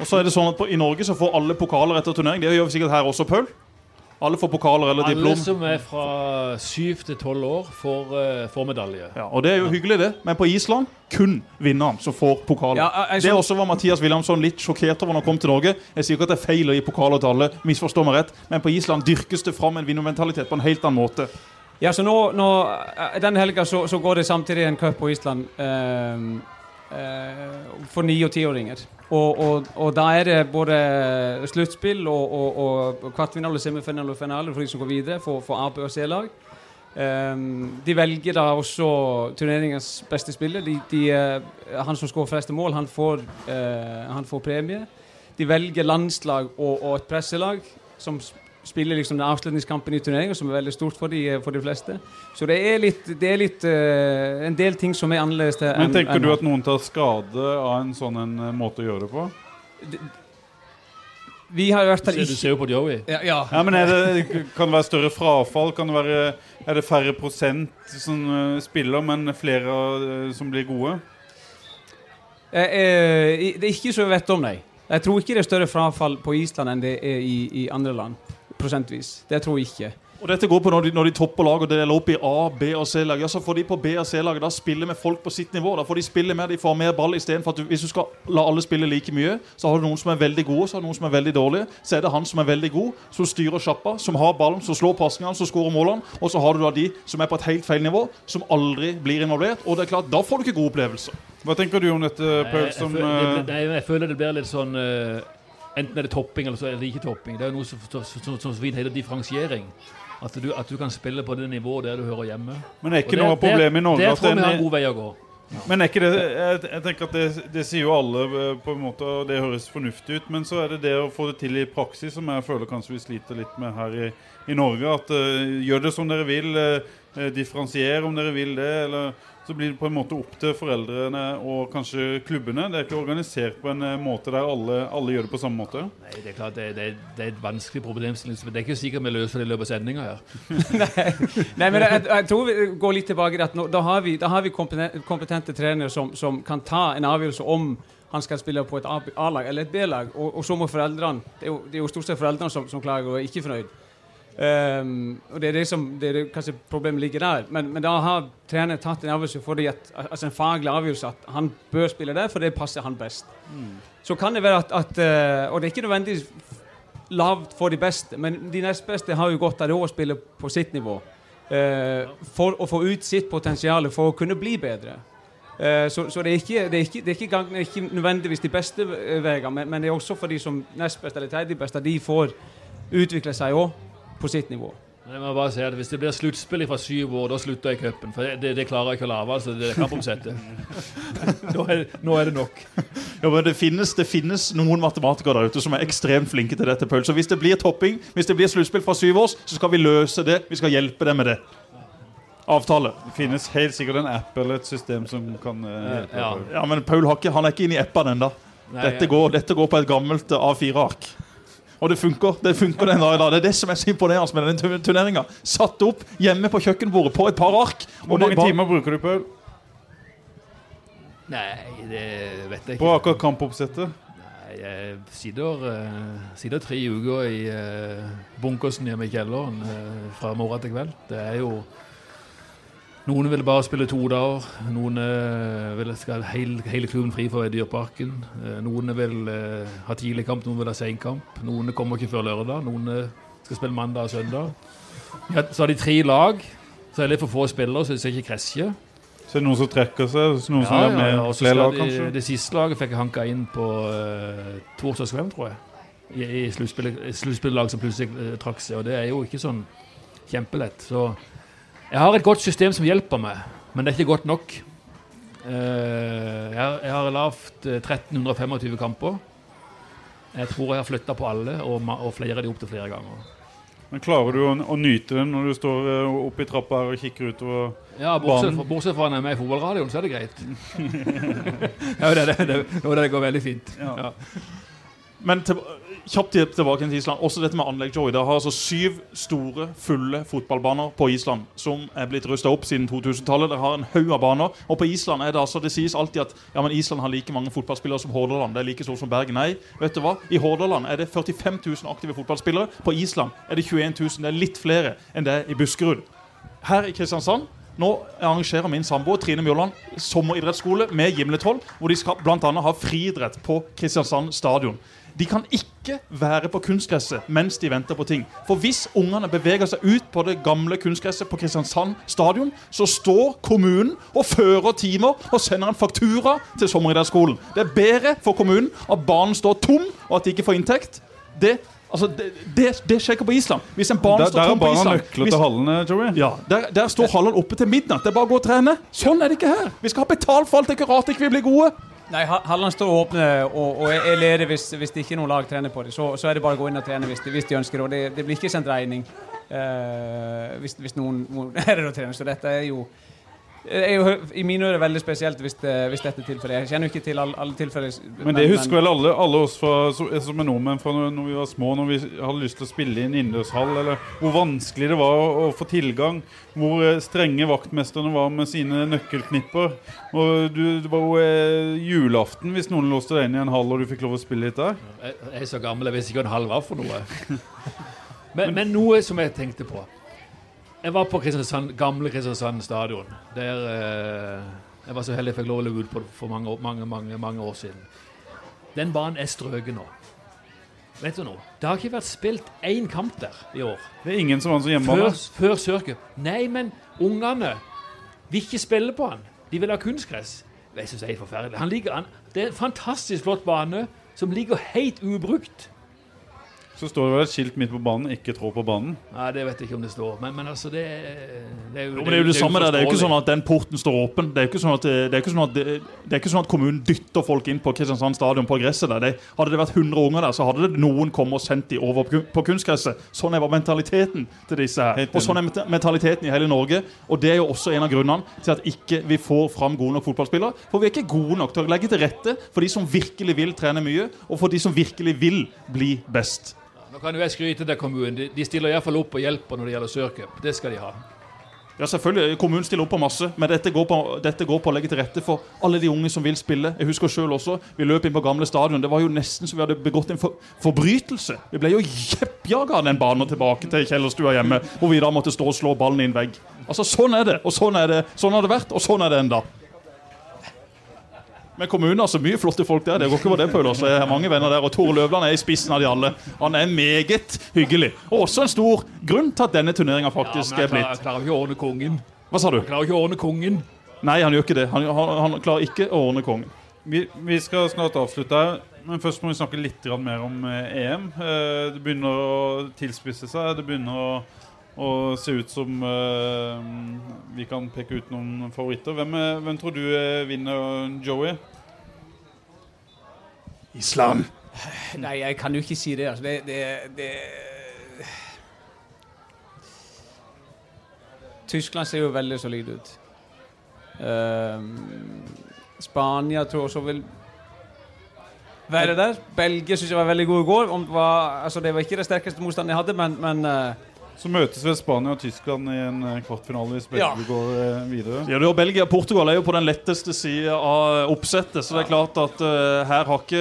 Og så er det sånn at på, I Norge så får alle pokaler etter turnering. Det gjør vi sikkert her også, Paul. Alle får pokaler eller Alle diplom. som er fra syv til tolv år, får, eh, får medalje. Ja, og Det er jo hyggelig, det. Men på Island kun vinneren som får pokaler. Ja, jeg- det også var Mathias Williamson litt sjokkert over når han kom til Norge. Jeg sier ikke at det er feil å gi pokaler til alle, misforstå meg rett, men på Island dyrkes det fram en vinnermentalitet på en helt annen måte. Ja, så nå, nå Den helga så, så går det samtidig en cup på Island eh, eh, for ni- og tiåringer. Og, og, og da er det både sluttspill og, og, og kvartfinale, semifinale og finale for de som går videre, for, for A-, og C-lag. Um, de velger da også turneringens beste spiller. De, de, eh, han som skårer flest mål, han får, uh, han får premie. De velger landslag og, et presselag som spiller liksom den avslutningskampen i turneringen, som er veldig stort for de, for de fleste. Så det er litt, det er litt uh, en del ting som er annerledes. til Men tenker en, du at noen tar skade av en sånn en eh, måte å gjøre det på? Vi har i hvert ikke fall du ser jo på Joey. ja, ja. Ja, men er det, Kan det være større frafall? Kan det være, Er det færre prosent som eh, spiller, men flere eh, som blir gode? Eh, eh, det er ikke så jeg vet om, nei. Jeg tror ikke det er større frafall på Island enn det er i, i andre land. Prosentvis. Det tror jeg ikke. Og dette går på når de, når de topper lag og deler opp i A, B og C-lag. Ja, så får de på B og C-laget da spille med folk på sitt nivå. Da får de spille mer, de får mer ball istedenfor at du, hvis du skal la alle spille like mye, så har du noen som er veldig gode, så har du noen som er veldig dårlige. Så er det han som er veldig god, som styrer sjappa, som har ballen, som slår pasningene, som skårer målene. Og så har du da de som er på et helt feil nivå, som aldri blir involvert. Og det er klart, da får du ikke gode opplevelser. Hva tenker du om dette, Paul? Jeg, Som, jeg, føler, jeg, det, jeg føler det blir litt sånn eh, Enten er det topping, eller så er det ikke topping. Det er noe som som- som- som så vidt heter differensiering. At du, at du kan spille på det nivået der du hører hjemme. men det er ikke ikke noe problem det- i Norge det, tror vi har en god vei å gå. Men er ikke det Jeg, jeg tenker at det, det sier jo alle eh, på en måte, og det høres fornuftig ut. Men så er det det å få det til i praksis som jeg føler kanskje vi sliter litt med her i, i Norge. At uh, gjør det som dere vil, uh, differensiere om dere vil det. eller så blir det på en måte opp til foreldrene og kanskje klubbene. Det er ikke organisert på en eh, måte der alle, alle gjør det på samme måte. Nei, det er klart det, det, det er et vanskelig problemstilling. men Det er ikke sikkert vi løser det i løpet av sendinga her. Nei, men jeg, jeg tror vi går litt tilbake til at nå, da har vi, da har vi kompetente, trenere som, som kan ta en avgjørelse om han skal spille på et A-lag eller et B-lag. Og, og så må foreldrene Det er jo, det er jo stort sett foreldrene som, som klager og er ikke fornøyd. Um, og det er det som det er det, kanskje problemet ligger der. Men, men da har treneren tatt en avgjørelse fordi at, altså en faglig avgjørelse at han bør spille der, for det passer han best. Så kan det være at, at eh, Og det er ikke nødvendigvis lavt for de beste, men de nest beste har jo godt av det å spille på sitt nivå. Uh, for å få ut sitt potensial for å kunne bli bedre. Uh, så, så det er ikke, det er ikke, det er ikke, det er ikke nødvendigvis de beste veiene, men, men det er også for de som nest beste eller tredje best, at de får utvikle seg òg på sitt nivå. Men Jeg må bare si at Hvis det blir sluttspill fra syv år, da slutter jeg i cupen. For det, det klarer jeg ikke å lage. altså Det er kampomsettet. nå, er, nå er det nok. Ja, men det finnes, det finnes noen matematikere der ute som er ekstremt flinke til dette. Pøl. Så hvis det blir topping, hvis det blir sluttspill fra syv år, så skal vi løse det. Vi skal hjelpe dem med det. Avtale. Det finnes helt sikkert en app eller et system som kan eh, hjelpe. Ja. Ja, men Paul ikke, han er ikke inne i appene ennå. Dette, går- dette går på et gammelt eh, A4-ark. Og det funker. Det funker den dag i dag. Det er det som er så imponerende med denne turneringa. Satt opp hjemme på kjøkkenbordet på et par ark. Hvor mange bare- timer bruker du, Paul, Nei, det vet jeg ikke. på akkurat kampoppsettet? Jeg sitter, eh, sitter tre uker i uh, bunkersen hjemme i kjelleren eh, fra morgen til kveld. Det er jo Noen vil bare spille to dager. Noen uh, vil skal hele, hele klubben fri for i Dyreparken. Eh, noen vil eh, ha tidlig kamp, noen vil ha senkamp. Noen kommer ikke før lørdag. Noen eh, skal spille mandag og søndag. Ja, så har de tre lag. Så er det litt for få spillere, så de skal ikke krasje. Så er det noen som trekker seg, Noen ja, som er med og flere lag, kanskje? det siste laget fikk jeg hanka inn på uh, torsdagskvelden, tror jeg. I, i i sluttspillag som plutselig uh, trakk seg. Og det er jo ikke sånn kjempelett. Så jeg har et godt system som hjelper meg, men det er ikke godt nok. Eh, jeg, har- lavt eh, 1325 kamper. Jeg tror jeg har flytta på alle, og, flere av de opp til flere ganger. Men Klarer du å, å nyte den når du står eh, oppe i trappa her og kikker utover? Ja, bortsett Banen. bortsett fra når jeg er med i fotballradioen, så er det greit. ja, det, det, det, det går veldig fint. Ja. Men til, kjapt tilbake til Island. Også dette med anlegg, Joey. Det har altså syv store, fulle fotballbaner på Island som er blitt rusta opp siden 2000-tallet. Det har en haug av baner. Og på Island er det altså Det sies alltid at ja, men Island har like mange fotballspillere som Hordaland. Det er like stort som Bergen. Nei, vet du hva? I Hordaland er det 45 000 aktive fotballspillere. På Island er det 21 000. Det er litt flere enn det er i Buskerud. Her i Kristiansand nå arrangerer min samboer Trine Mjåland sommeridrettsskole med Gimletroll, hvor de skal annet ha friidrett på Kristiansand stadion. De kan ikke være på kunstgresset mens de venter på ting. For hvis ungene beveger seg ut på det gamle kunstgresset på Kristiansand stadion, så står kommunen og fører timer og sender en faktura til sommeridrettsskolen. Det er bedre for kommunen at banen står tom, og at de ikke får inntekt. Det, altså, det, det, det skjer ikke på Island. Hvis en barn Der, står der er tom på barna nøkler hvis- til hallene, Joey. ja, der, der står hallene oppe til midnatt. Det er bare å gå og trene. Sånn er det ikke her. Vi skal ha betalt for alt. Det er rart ikke vi blir gode. Nei, Halland står åpne og, og er ledig hvis, hvis det ikke er noe lag trener på det. Så, så er det bare å gå inn og trene hvis de, hvis de ønsker. Og det, det blir ikke sendt regning uh, hvis, hvis noen noen er der og trener. Så dette er jo er jo i mine ører veldig spesielt hvis, det, hvis dette er tilfellet. Jeg kjenner jo ikke til alle, alle tilfeller. Men det husker vel alle, alle oss fra, som er nordmenn fra når, når vi var små, når vi hadde lyst til å spille i en innendørshall, eller hvor vanskelig det var å, å få tilgang. Hvor eh, strenge vaktmesterne var med sine nøkkelknipper. Og du, det var jo eh, julaften hvis noen låste deg inn i en hall og du fikk lov å spille litt der. Jeg jeg er så gammel, jeg visste ikke hva en hall var for noe. Men, men noe som jeg tenkte på. Jeg var på Kristiansand, gamle Kristiansand stadion. Der eh, jeg var så heldig jeg fikk lov å løpe ut på for mange, mange, mange, mange år siden. Den banen er strøket nå. Vet du noe? Det har ikke vært spilt én kamp der i år. Det er ingen som har så hjemme. Før, før Sørcup. Nei, men ungene vil ikke spille på han. De vil ha kunstgress. Jeg synes det er helt forferdelig. Han ligger, han, det er en fantastisk flott bane som ligger helt ubrukt. Så står det vel et skilt midt på banen 'ikke trå på banen'. Nei, det vet jeg ikke om det står. Men, men altså, det, det er jo Jo, men det er jo det samme der. Det er jo ikke sånn at den porten står åpen. Det er jo ikke sånn at, det er ikke sånn at, det, det er ikke sånn at kommunen dytter folk inn på Kristiansand stadion på gresset der. Det, hadde det vært 100 unger der, så hadde det noen kommet og sendt de over på kunstgresset. Sånn er mentaliteten til disse her. Og sånn er mentaliteten i hele Norge. Og det er jo også en av grunnene til at ikke vi får fram gode nok fotballspillere. For vi er ikke gode nok til å legge til rette for de som virkelig vil trene mye, og for de som virkelig vil bli best. Nå kan jo jeg skryte til kommunen. De, de stiller iallfall opp og hjelper når det gjelder Sørcup. Det skal de ha. Ja, selvfølgelig. Kommunen stiller opp på masse, men dette går, på, dette går på å legge til rette for alle de unge som vil spille. Jeg husker selv også, Vi løp inn på gamle stadion. Det var jo nesten som vi hadde begått en for, forbrytelse. Vi ble jo kjeppjaga av den banen tilbake til kjellerstua hjemme, hvor vi da måtte stå og slå ballen i en vegg. Altså, Sånn er det, og sånn, er det. sånn har det vært, og sånn er det enda. Men kommunen har så mye flotte folk der. Det går ikke over det, Paul. også. Jeg har mange venner der, og Tore Løvland er i spissen av de alle. Han er meget hyggelig. Og også en stor grunn til at denne turneringa faktisk ja, er blitt. jeg klarer, ikke å ordne kongen. Hva sa du? Jeg klarer ikke å ordne kongen. Nei, han gjør ikke det. Han, han, han klarer ikke å ordne kongen. Vi, vi skal snart avslutte her, men først må vi snakke litt mer om eh, EM. Eh, det begynner å tilspisse seg. Det begynner å, å se ut som uh, vi kan peke ut noen favoritter. Hvem, eh, hvem tror du eh, vinner, Joey? Islam. Nei, jeg kan jo ikke si det. Altså. Det, det, det Tyskland ser jo veldig solid ut. Um, Spania tror jeg også vil være der. Belgia syns jeg var veldig god i går. Om det, var, altså, det var ikke det sterkeste motstanden jeg hadde, men, men eh, Så møtes vel Spania og Tyskland i en eh, kvartfinale hvis begge Ja. går eh, videre. Ja, du har Belgia og Portugal er jo på den letteste sida av oppsettet. Så det er klart at uh, her har ikke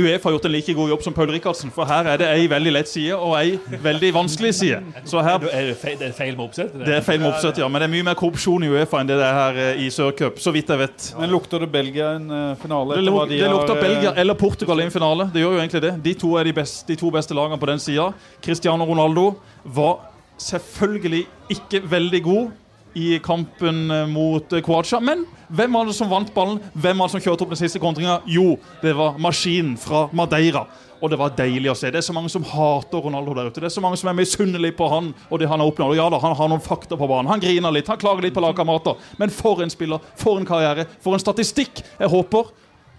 Uefa gjort en like god jobb som Paul Rikardsen. For her er det ei veldig lett side og ei veldig vanskelig side. Så her Er det feil, det er feil med oppsettet? Det er feil med oppsett, ja. Men det er mye mer korrupsjon i Uefa enn det det er her i Sørcup. Så vidt jeg vet. Men lukter det Belgia en finale? Det, luk, de det lukter har, Belgia eller Portugal i en finale. Det gjør jo egentlig det. De to er de, best, de to beste lagene på den sida. Cristiano Ronaldo var selvfølgelig ikke veldig god i kampen eh, mot eh, Kroatia. Men hvem var det som vant ballen? Hvem var det som kjørte opp den siste kontringa? Jo, det var maskinen fra Madeira. Og det var deilig å se. Det er så mange som hater Ronaldo der ute. Det er så mange som er misunnelige på han og det han har oppnådd. Ja da, han har noen fakta på banen. Han griner litt, han klager litt på lagkamerater. Men for en spiller, for en karriere, for en statistikk! Jeg håper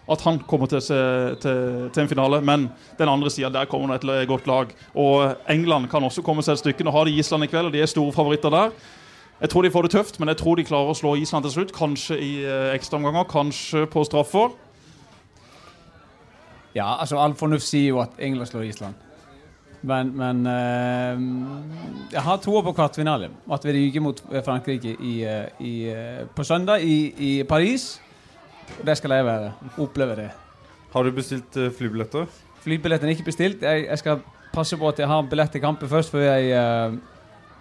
at han kommer til, til, til en finale. Men den andre sida, der kommer det et godt lag. Og England kan også komme seg et stykke. Nå har de Island i kveld, og de er store favoritter der. Jeg tror de får det tøft, men jeg tror de klarer å slå Island til slutt. Kanskje i eh, ekstraomganger, kanskje på straffer. Ja, altså all fornuft sier jo at England slår Island. Men, men uh, jeg har troa på kvartfinale. At vi ryker mot Frankrike i, eh, i, på søndag i, i Paris. Og det skal jeg være. Oppleve det. Har du bestilt uh, flybilletter? Flybilletten er ikke bestilt. Jeg, jeg skal passe på at jeg har billett til kampen først før jeg, uh,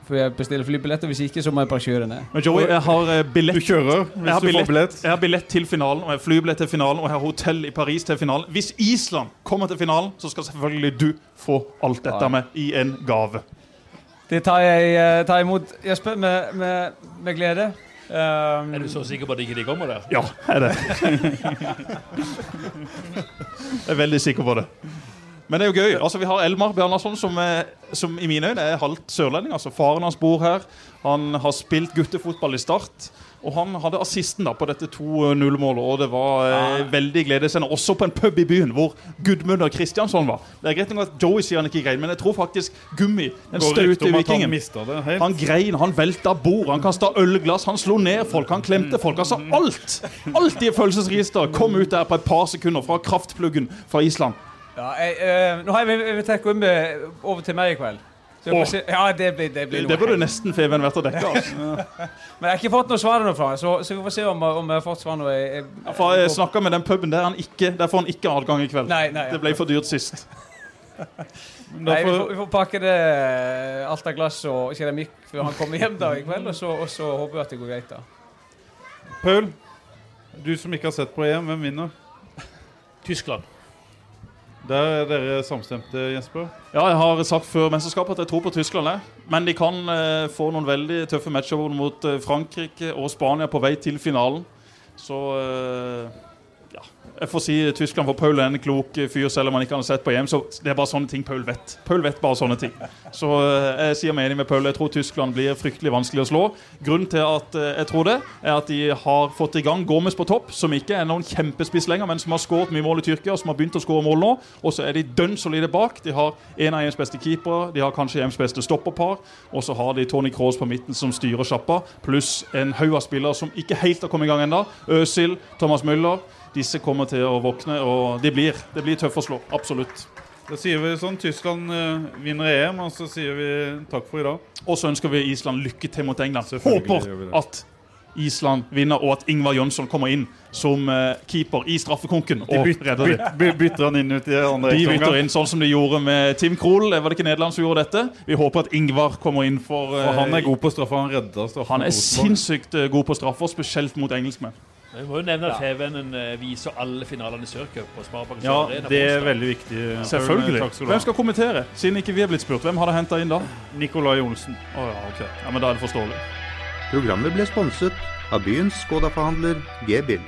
før jeg bestiller flybilletter. Hvis ikke, så må jeg bare kjøre ned. Men Joey, jeg har Du billett kjører hvis du billett. får billett, jeg har billett til finalen, og jeg har flybillett til finalen, og jeg har hotell i Paris til finalen. Hvis Island kommer til finalen, så skal selvfølgelig du få alt dette Ja. med i en gave. Det tar jeg tar imot, Jesper, med, med, med glede. Um, Er du så sikker på at ikke de kommer der? Ja, jeg er det. jeg er veldig sikker på det. Men det er jo gøy. Altså, Vi har Elmar Bjarnason, som, er, som i mine øyne er halvt sørlending. altså Faren hans bor her. Han har spilt guttefotball i Start. Og han hadde assisten da på dette 2-0-målet, og det var eh, veldig gledesende Også på en pub i byen hvor Gudmund Kristiansson var. Det er greit nok at Joey sier han ikke grein, men jeg tror faktisk Gummi, den staute vikingen, han han grein, han velta bord, han kasta ølglass, han slo ned folk, han klemte folk. Altså alt! Alt i følelsesregisteret kom ut der på et par sekunder fra kraftpluggen fra Island. Ja, jeg, øh, nå har jeg invitert Gummi over til meg i kveld. Så jeg se, ja, det blir, det blir Det, burde nesten Feven vært å dekke. Altså. Men jeg har ikke fått noe svar ennå fra ham, så, så vi får se om, om jeg har fått svar. Når jeg, jeg, For jeg snakka med den puben der, han ikke, der får han ikke adgang i kveld. Nei, nei, Det ble for dyrt sist. Nei, vi, får, vi får pakke det eh, alt av glass og keramikk før han kommer hjem da i kveld, og så, og så håper vi at det går greit. da. Paul, du som ikke har sett på EM, hvem vinner? Tyskland. Der er dere samstemte, Jesper. Ja, jeg har sagt før mesterskapet at jeg tror på Tyskland. Men de kan eh, få noen veldig tøffe matcher mot eh, Frankrike og Spania på vei til finalen. Så eh, ja, jeg får si Tyskland, for Paul er en klok fyr, selv om han ikke har sett på hjem. Så det er bare sånne ting Paul vet. Paul vet bare sånne ting. Så eh, jeg sier meg enig med Paul. Jeg tror Tyskland blir fryktelig vanskelig å slå. Grunnen til at eh, jeg tror det, er at de har fått i gang Gomez på topp, som ikke er noen kjempespiss lenger, men som har skåret mye mål i Tyrkia, og som har begynt å skåre mål nå. Og så er de dønn solide bak. De har en av EMs beste keepere, de har kanskje EMs beste stopperpar, og så har de Tony Kroos på midten som styrer sjappa, pluss en haug av spillere som ikke helt har kommet i gang ennå. Øsil, Thomas Müller. Disse kommer til å våkne, og de blir, det blir tøft å slå. Absolutt. Da sier vi sånn Tyskland eh, vinner EM, og så sier vi takk for i dag. Og så ønsker vi Island lykke til mot England. Håper at Island vinner, og at Ingvar Jønsson kommer inn som eh, keeper i straffekonken De og byt, redder byt, byt, bytter han inn ut i andre De bytter inn sånn som de gjorde med Tim Krohl. Var det ikke Nederland som gjorde dette? Vi håper at Ingvar kommer inn for for han er god på straffer. Han redder straffer. Han er sinnssykt eh, god på straffer, spesielt mot engelskmenn. Jeg må jo nevne at TV-en eh, viser alle finalene i Sørcup på Ja, Arena det er veldig viktig. Selvfølgelig. Takk Hvem skal kommentere? Siden ikke vi er blitt spurt, hvem har det henta inn da? Nikolai Olsen. Å ja, ok. Ja, men da er det forståelig. Programmet ble sponset av byens Skoda-forhandler G-Bill.